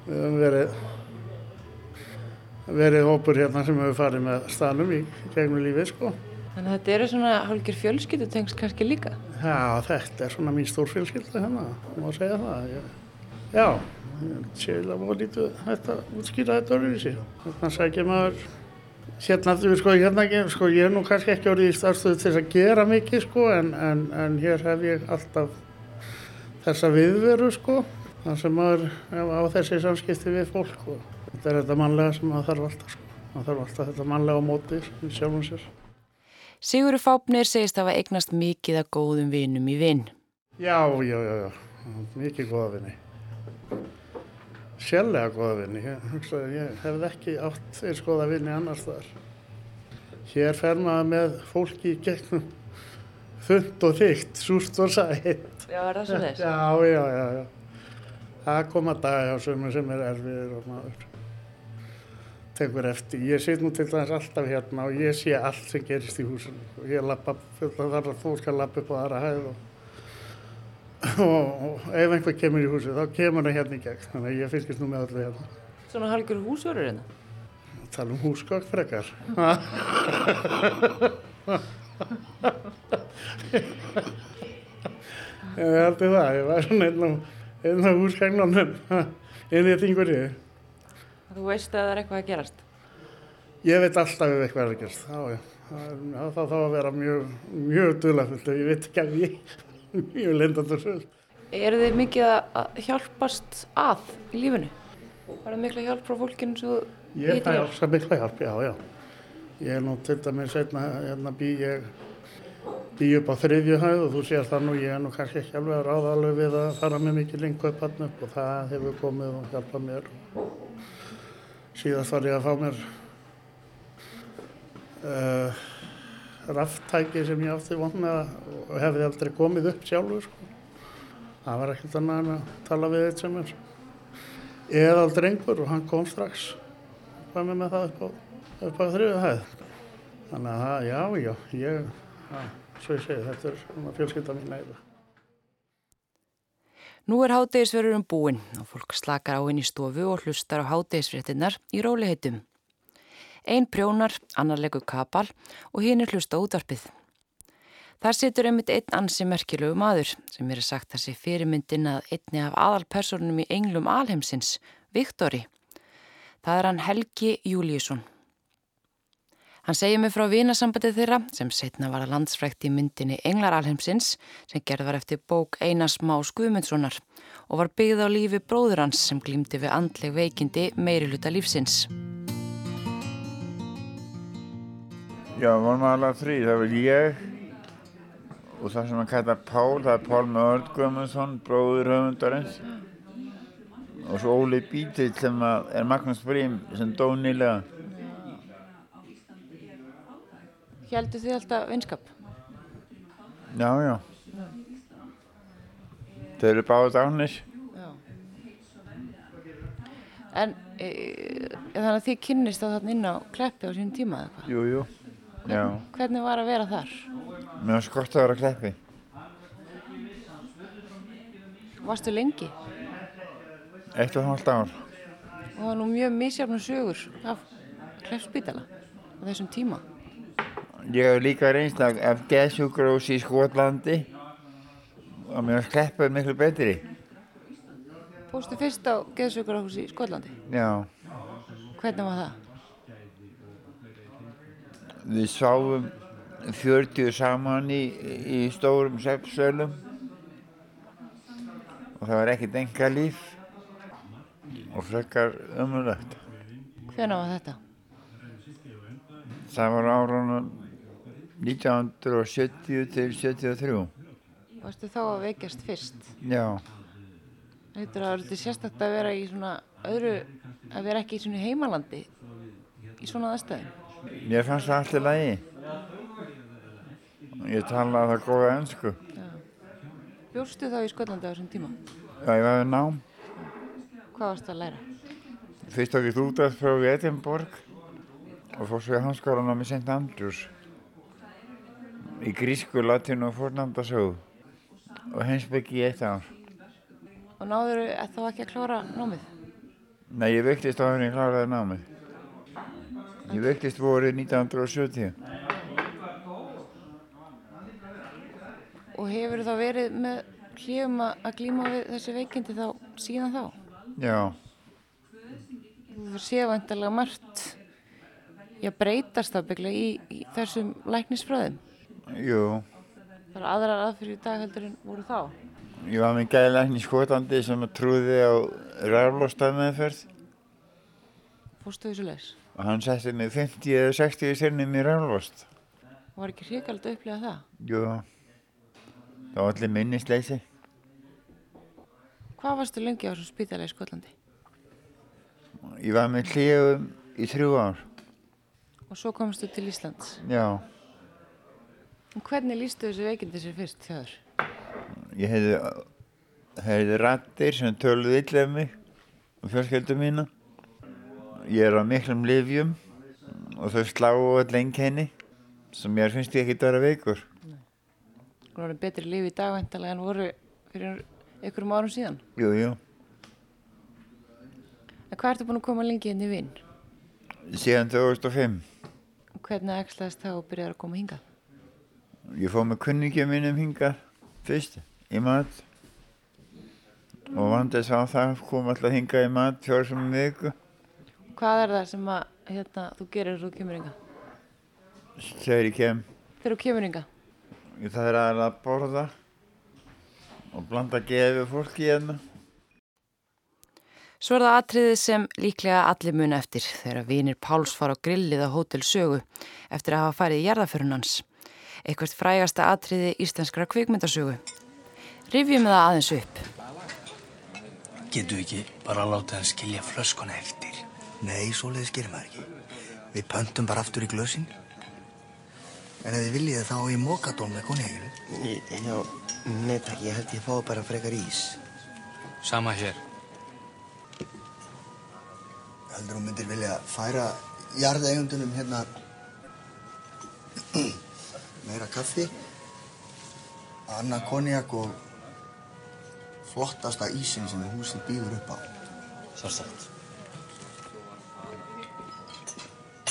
Við höfum verið, verið hópur hérna sem hefur farið með staðnum í gegnum lífið, sko. Þannig að þetta eru svona hálfgjör fjölskyldutengst kannski líka? Já, þetta er svona mín stórfélskylda hérna, má segja það. Ég, já, ég sé að má lítið þetta útskýra þetta sig. Þannig sækir maður, hérna, sko, hérna, sko, ég er nú kannski ekki orðið í starfstöðu til að gera mikið, sko, en, en, en hér hef ég alltaf þessa viðveru, sko, það sem já, á þessi samskipti við fólk og þetta er þetta mannlega sem maður þarf alltaf, sko. maður þarf alltaf þetta mannlega á móti í sjálfum sér. Sigurður Fápnir segist hafa eignast mikið að góðum vinum í vinn. Já, já, já, já, mikið góða vinni. Sjálflega góða vinni. Ég, hefði ekki átt eins góða vinni annars þar. Hér fer maður með fólki í gegnum þund og þygt, súrt og sætt. Já, er það svo þess? Já, já, já, já. Það koma dagar hjá sömur sem er erfiðir og maður tekur eftir. Ég sit nú til dæmis alltaf hérna og ég sé allt sem gerist í húsinu. Og ég lappa, það er fólk að lappa upp á aðra hæð og, og, ef einhver kemur í húsinu þá kemur það hérna í gegn. Þannig að ég fylgist nú með öllu hérna. Svona hálfgjör húsjórur hérna? Tala um húsgögg frekar. Ég heldur það, ég var svona einn á, húsgagnunum inn í þingurri. Þú veist að það er eitthvað að gerast? Ég veit alltaf ef eitthvað er að gerast, já, já. Það þá að vera mjög, mjög dulafullt og ég veit ekki að ég mjög lendandur sög. Eru þið mikið að hjálpast að í lífinu? Var það mikla hjálp frá fólkinu svo Ég fæ alltaf mikla hjálp, já, já. Ég er nú til dæmis einna, hérna bý ég bý upp á þriðju hæð og þú sér það nú, ég er nú kannski ekki alveg að ráða alveg við að fara með mikið lengu upp hann upp og það hefur komið og hjálpað mér. Síðast var ég að fá mér uh, rafttæki sem ég átti von með og hefði aldrei komið upp sjálfur, sko. Það var ekkert annað en að tala við eitt sem er eðal drengur og hann kom strax hvað með það upp á, upp á þriðu hæð. Þannig að það, já, já, ég, já, svo ég segi, þetta er svona fjölskylda mín eða. Nú er hátegisverðurum búinn og fólk slakar á í stofu og hlustar á hátegisfréttinnar í róliheitum. Einn prjónar, annar leggur kapal og hinn er hlusta útvarpið. Þar situr einmitt einn ansi merkilegu maður sem er sagt þessi fyrirmyndin að einni af aðalpersonum í englum alheimsins, Viktori. Það er hann Helgi Júliusson. Hann segir mig frá vinasambandið þeirra sem setna var að landsfrækt í myndinni Englar alheimsins sem gerð var eftir bók Einars Más Guðmundssonar og var byggð á lífi bróður hans sem glýmdi við andleg veikindi meiri luta lífsins. Já, vorum alveg þrý. Það var ég og það sem hann kallar Pál, það er Pál Mörd Guðmundsson, bróður höfundarins og svo Óli Bítill sem er Magnús Brím sem dó nýlega. Hjældu þið alltaf vinskap? Já, já. Þeir eru báðið dánir. Já. En e, þannig að þið kynnist á þarna inn á kleppi á sínum tíma eða hvað? Jú, jú. Já, Hvernig var að vera þar? mér var skott að vera að kleppi. Varstu lengi? Eitt og hálft ár. Og það var nú mjög misjafnum sögur af Kleppspítala á þessum tíma. Ég hef líka reynst af, af geðsjúkrós í Skotlandi og mér var kleppuð miklu betri. Fórstu fyrst á Geðsökurahús í Skotlandi. Já, Hvernig var það? Við sváum 40 saman í, í stórum seppsölum og það var ekkert enga líf og frekar umulögt. Hvernig var þetta? Það var árunum 1970 til 73. Varstu þá að veikjast fyrst? Já, Þetta er þetta sérstakt að vera í svona öðru, að vera ekki í svona heimalandi í svona aðstæðum. Mér fannst það allt í lagi. Ég talaði það góða ennsku. Bjóstu þá í Skotlandi á þessum tíma? Já, ég var við nám. Hvað varstu að læra? Fyrst tók ég útastpróf í Edinborg og fór svo í hanskólanum í St. Andrews í grísku, latínu og fórnandasögu og heimsbyggi í eitt ár. Og náður þá ekki að klára námið? Nei, ég veiktist á henni kláraði námið. Ég veiktist vorið 1970. Og hefur þá verið með hljöfum að glíma við þessi veikindi þá síðan þá? Já, Þú séu vantarlega margt já, breytast ábygglega í, í þessum læknisfröðum. jú. Það eru aðrar aðfyrir í dag heldur en voru þá. Ég var með gæðilegni í Skotlandi sem trúði á raflóstaðmeðferð Fórstu þessu leis? Og hann setti mig 50 eða 60 sinnum í raflóst. Var ekki hrikalegt að upplifa það? Jú, það var allir minnisleysi. Hvað varstu lengi á þessum spítalega í Skotlandi? Ég var með klíðum í þrjú ár. Og svo komstu til Íslands. Já, En hvernig lístu þessu veikindi sér fyrst þér? ég hefði, hefði rattir sem töluði illa um mig og fjölskyldu mína. Ég er á miklum livjum og þau slá all einkenni sem mér finnst ég ekki vera veikur. Þú voru betri líf í dag vantarlega en voru fyrir einhverjum árum síðan. Jú, jú, En hvað ertu búin að koma lengi inn í vinn? síðan 2005. Og hvernig það og byrjaði að koma hingað? Ég fóð með kunningjum mínum hingað fyrst í mat og vandið sá það kom alltaf hingað í mat fjór sem viku Hvað er það sem að, hérna, þú gerir þegar þú kemur hingað? þegar ég kem. Þegar þú kemur? Ég það er aðeins að borða og blanda gefi fólki hérna. Svo er það atriðið sem líklega allir muna eftir þegar vinir Páls fara á grillið á Hótel Sögu eftir að hafa farið í jarðaförun hans. Eitthvað frægasta atriði íslenskra kvikmyndasögu. Rifjum það aðeins upp. Getur við ekki bara að láta hann skilja flöskuna eftir? Nei, svoleiðis gerir maður ekki. Við pöntum bara aftur í glösin. En ef þið viljið þá á ég mokadól með konjækinu. Já, nei takk, ég held ég fái bara frekar ís. Sama hér. Heldur þú myndir vilja færa jarðeigundunum hérna meira kaffi, annað konjak og flottasta ísin sem húsið býður upp á.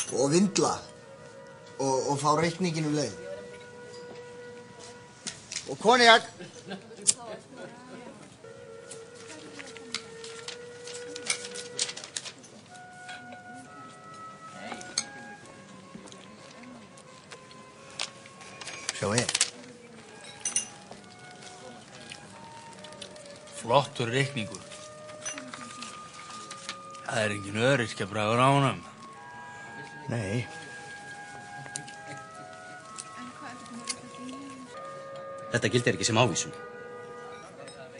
Sjálfsagt. Og vindla. Og, og fá reikningin um leið. Og konjak. Sjá ég. Flottur reikningur. Það er engin öryskja bragur á honum. Nei. Þetta gildir ekki sem ávísun.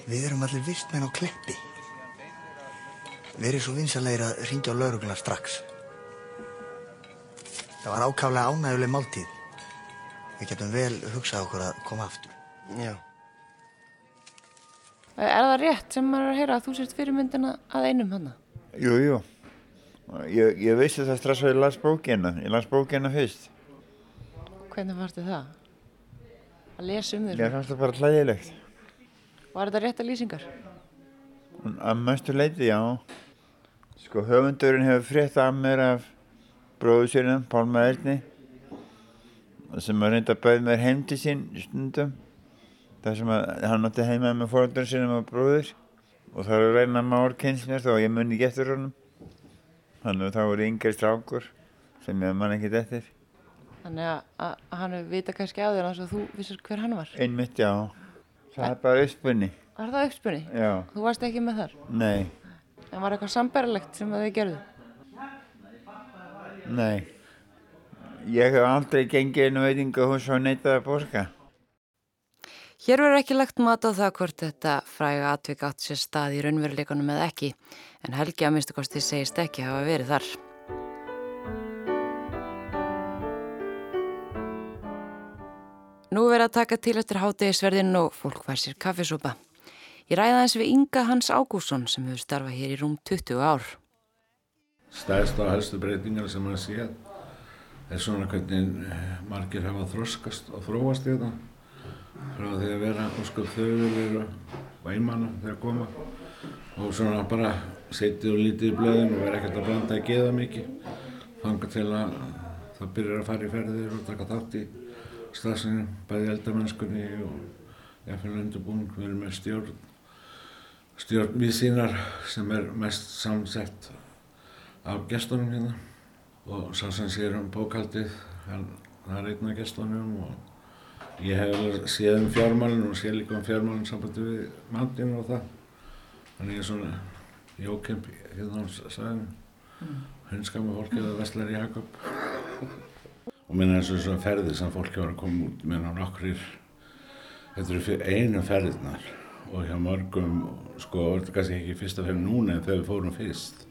Við erum allir vistmenn á kleppi. Verið svo vinsalegir að ringja á laurugluna strax. Það var ákaflega ánæguleg máltíð. Við getum vel hugsað okkur að koma aftur. Já. Er það rétt sem maður er að heyra að þú sért fyrirmyndina að einum hana? Jú, jú. Ég, ég vissi það strax að ég las bókina. Ég las bókina fyrst. Hvernig þið það? Að lesa um þér? Mér fannst það bara hlægilegt. Var þetta rétt að lýsingar? Að mestu leiti, já. Sko, höfundurinn hefur frétt af mér af bróðu sínum, Pálma Erni, sem að reynda að bauð mér heim til sín stundum. Það sem að hann átti heima með fóröldur sínum og bróður og það er að reyna már kynnsmér þó að ég munni ekki eftir honum. Þannig að það voru yngri strákur sem ég man ekki eftir. Þannig að, að, að hann vita kannski á þér og þú vissir hver hann var. Einmitt, já. Það er bara uppspunni. Var það uppspunni? Já. Þú varst ekki með þar? Nei, En var eitthvað sambærilegt sem að þið gerðu? nei. Ég hef aldrei gengið inn á veitingahús og neitað að borga. Hér verður ekki lagt mat á það hvort þetta fræga atvik átt sér stað í raunveruleikunum eða ekki, en Helgi að minnstu kosti segist ekki hafa verið þar. Nú er verið að taka til eftir hátegisverðin og fólk fær sér kaffisúpa. Ég ræða eins við Inga Hans Ágússon sem hefur starfað hér í rúm 20 ár. Stærsta og helstu breytingar sem maður séð er svona hvernig margir hafa þroskast og þróast í þetta frá því að vera ósköp þauðulir og væmanna þegar koma. Og svona bara setið og lítið í blöðin og vera ekkert að blanda að geða mikið. Fanga til að það byrjar að fara í ferðir og taka þátt í stafsinu, bæði eldamennskunni og jafnvel undirbúning, við erum með stjórn stjórn við sínar sem er mest samsett af gestunum hérna. Og sá sem sér um bókaldið það er einn af gestunum og ég hef alveg séð um fjármálinn og séð líka um fjármálinn sambandi við mandinu og það. Þannig ég er svona jókemp hérna á sæðinu mm. hundskama fólkið að vestlar í Jakob. Og minna eins og svona ferðir sem fólki var að koma út minna nokkrir. Þetta eru fyrir einu ferðirnar. Og hjá mörgum sko, þetta er kannski ekki fyrst af þeim núna en þegar við fórum fyrst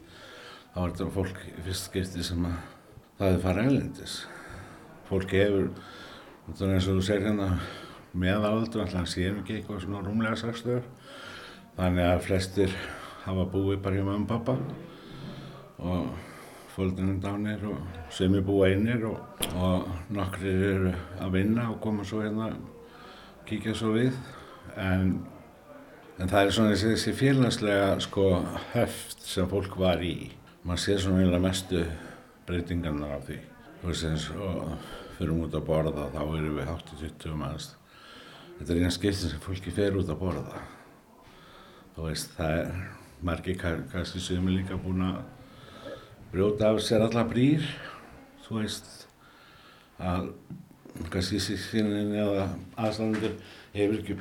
þá var þetta fólk í fyrst skipti sem að það hefði farið elendis. Fólki hefur, þetta er eins og þú segir hérna, meðaldur, alltaf séum ekki eitthvað svona rúmlega sakstöður. Þannig að flestir hafa búið bara hjá mamma og pappa og fólkdunum dánir og sem er búið einir og, og nokkrir eru að vinna og koma svo hérna, kíkja svo við. En, en það er svona þessi félagslega sko höft sem fólk var í maður sé svona eiginlega mestu breytingarnar af því. Og fyrir út að borða þá erum við 80-20 mannst. Þetta er eina skipti sem fólki fer út að borða. Þú veist það er margir kannski sem er líka búin að brjóta af sér alla brýr. Þú veist að kannski síðan eða aðstæðandur hefur ekki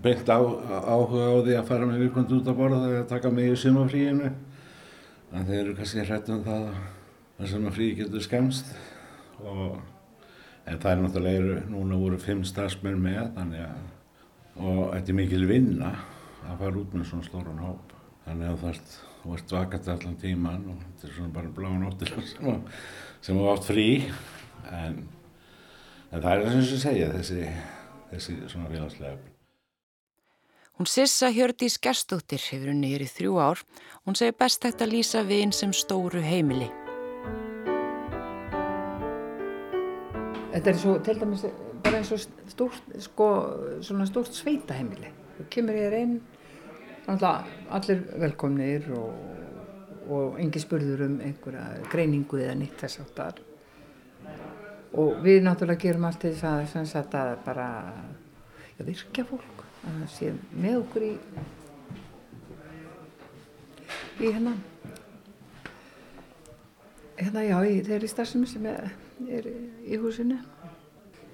beint á, áhuga á því að fara með viðkvæmt út að borða eða taka mig í sumafríinu en þeir eru kannski hrætt um það að svona frí getur skemst og en það er náttúrulega núna voru fimm stafsmenn með þannig að og þetta er mikil vinna að fara út með svona stóran hóp þannig að það ert vakant allan tíman og þetta er svona bara blá nóttir sem, sem var átt frí en, en það er það sem ég segja þessi, þessi svona félagslega Hún Sissa Hjördís Gerstóttir hefur unni hér í þrjú ár. Hún segir best hægt að lýsa vinn sem stóru heimili. Þetta er svo, til dæmis, bara eins og stórt, sko, svona stórt sveitaheimili. Þú kemur hér inn, allir velkomnir og, og engi spurður um einhverja greiningu eða nýtt þess áttar. Og við náttúrulega gerum allt þess að, sagt, að bara ja, virkja fólk að það sé með okkur í í hérna hérna já, í þeirri starfsemi sem er, er í húsinu.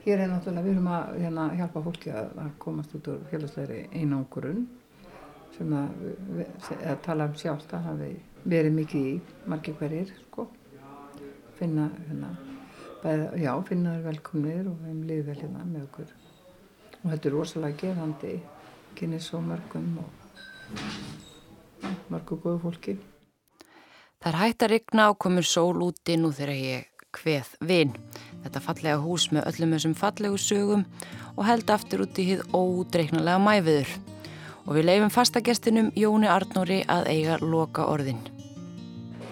Hér er náttúrulega, við erum að hérna, hjálpa fólki að, að komast út úr félagslegri einangurun sem að, að tala um sjálft að hafi verið mikið í margir hverjir sko. Finna hérna bæða, já, finna þær velkomnir og þeim liði vel hérna með okkur. Og þetta er rosalega gefandi kynni svo mörgum og mörgu góðu fólki. Það er hægt að rigna og komur sól úti nú þegar ég hveð vinn. Þetta fallega hús með öllum þessum fallegu sögum og held aftur út í hið ódreiknulega mæfiður. Og við leifum fastagestinum Jóni Arnóri að eiga loka orðin.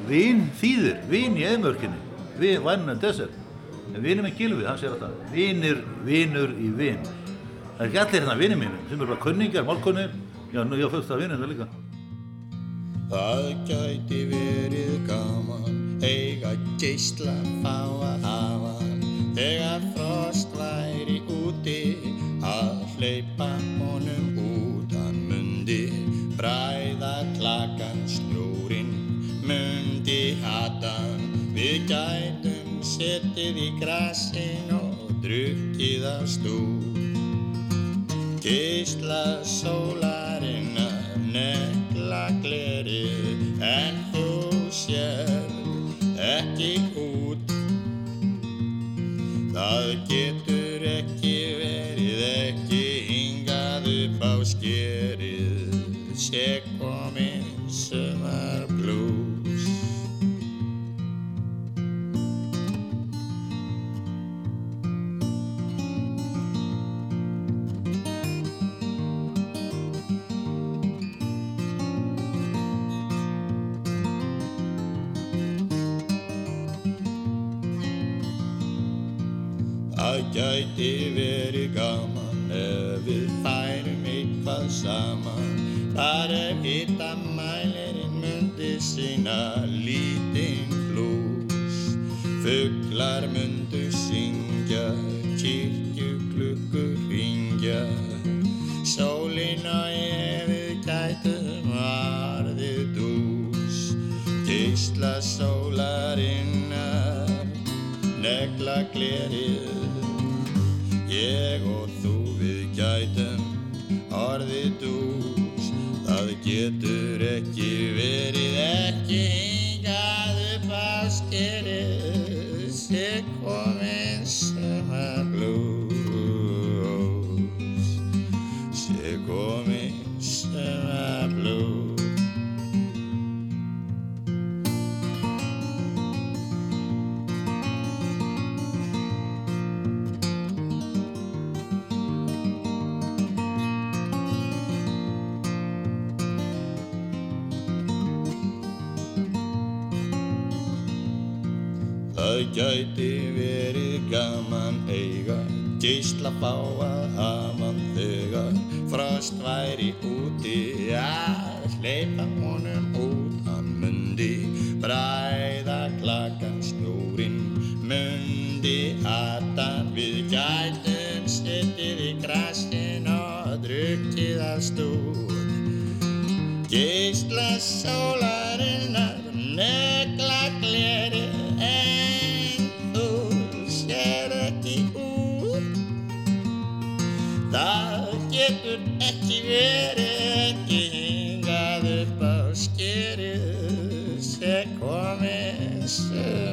Vín þýðir, vín í eðmörkinni, vín vannan desert. En vinur minn Gilvi, hann segir alltaf, vinir, vinur í vin. Það er ekki allir hérna vinir mínum, sem eru bara kunningar, málkunnir. Já, nú ég á fullt af vinir það líka. Það gæti verið gaman, eiga geysla fá að hafa Þegar frost væri úti, að hleypa honum út Hann mundi. Bræða klakan snjúrin, mundi hatan Við gætum setið í grasin og drukkið af stúr Geysla sólarinnar negla glerið en þú sér Það getur gæti verið gaman ef við færum eitthvað saman. Þar ef hittamælirinn myndi sína lítinn flús. Fuglar myndu syngja, kirkjuklukkur ringja Sólin og ég við gætum varðið dús. Geisla sólarinnar, negla glerið Geisla fá að hafa þegar Frost væri úti. Að hleypa honum út Hann mundi bræða klakan snúrin. Mundi hatan við gætum Settið í grasin og drukkið af stúr. Geisla sólarinnar komin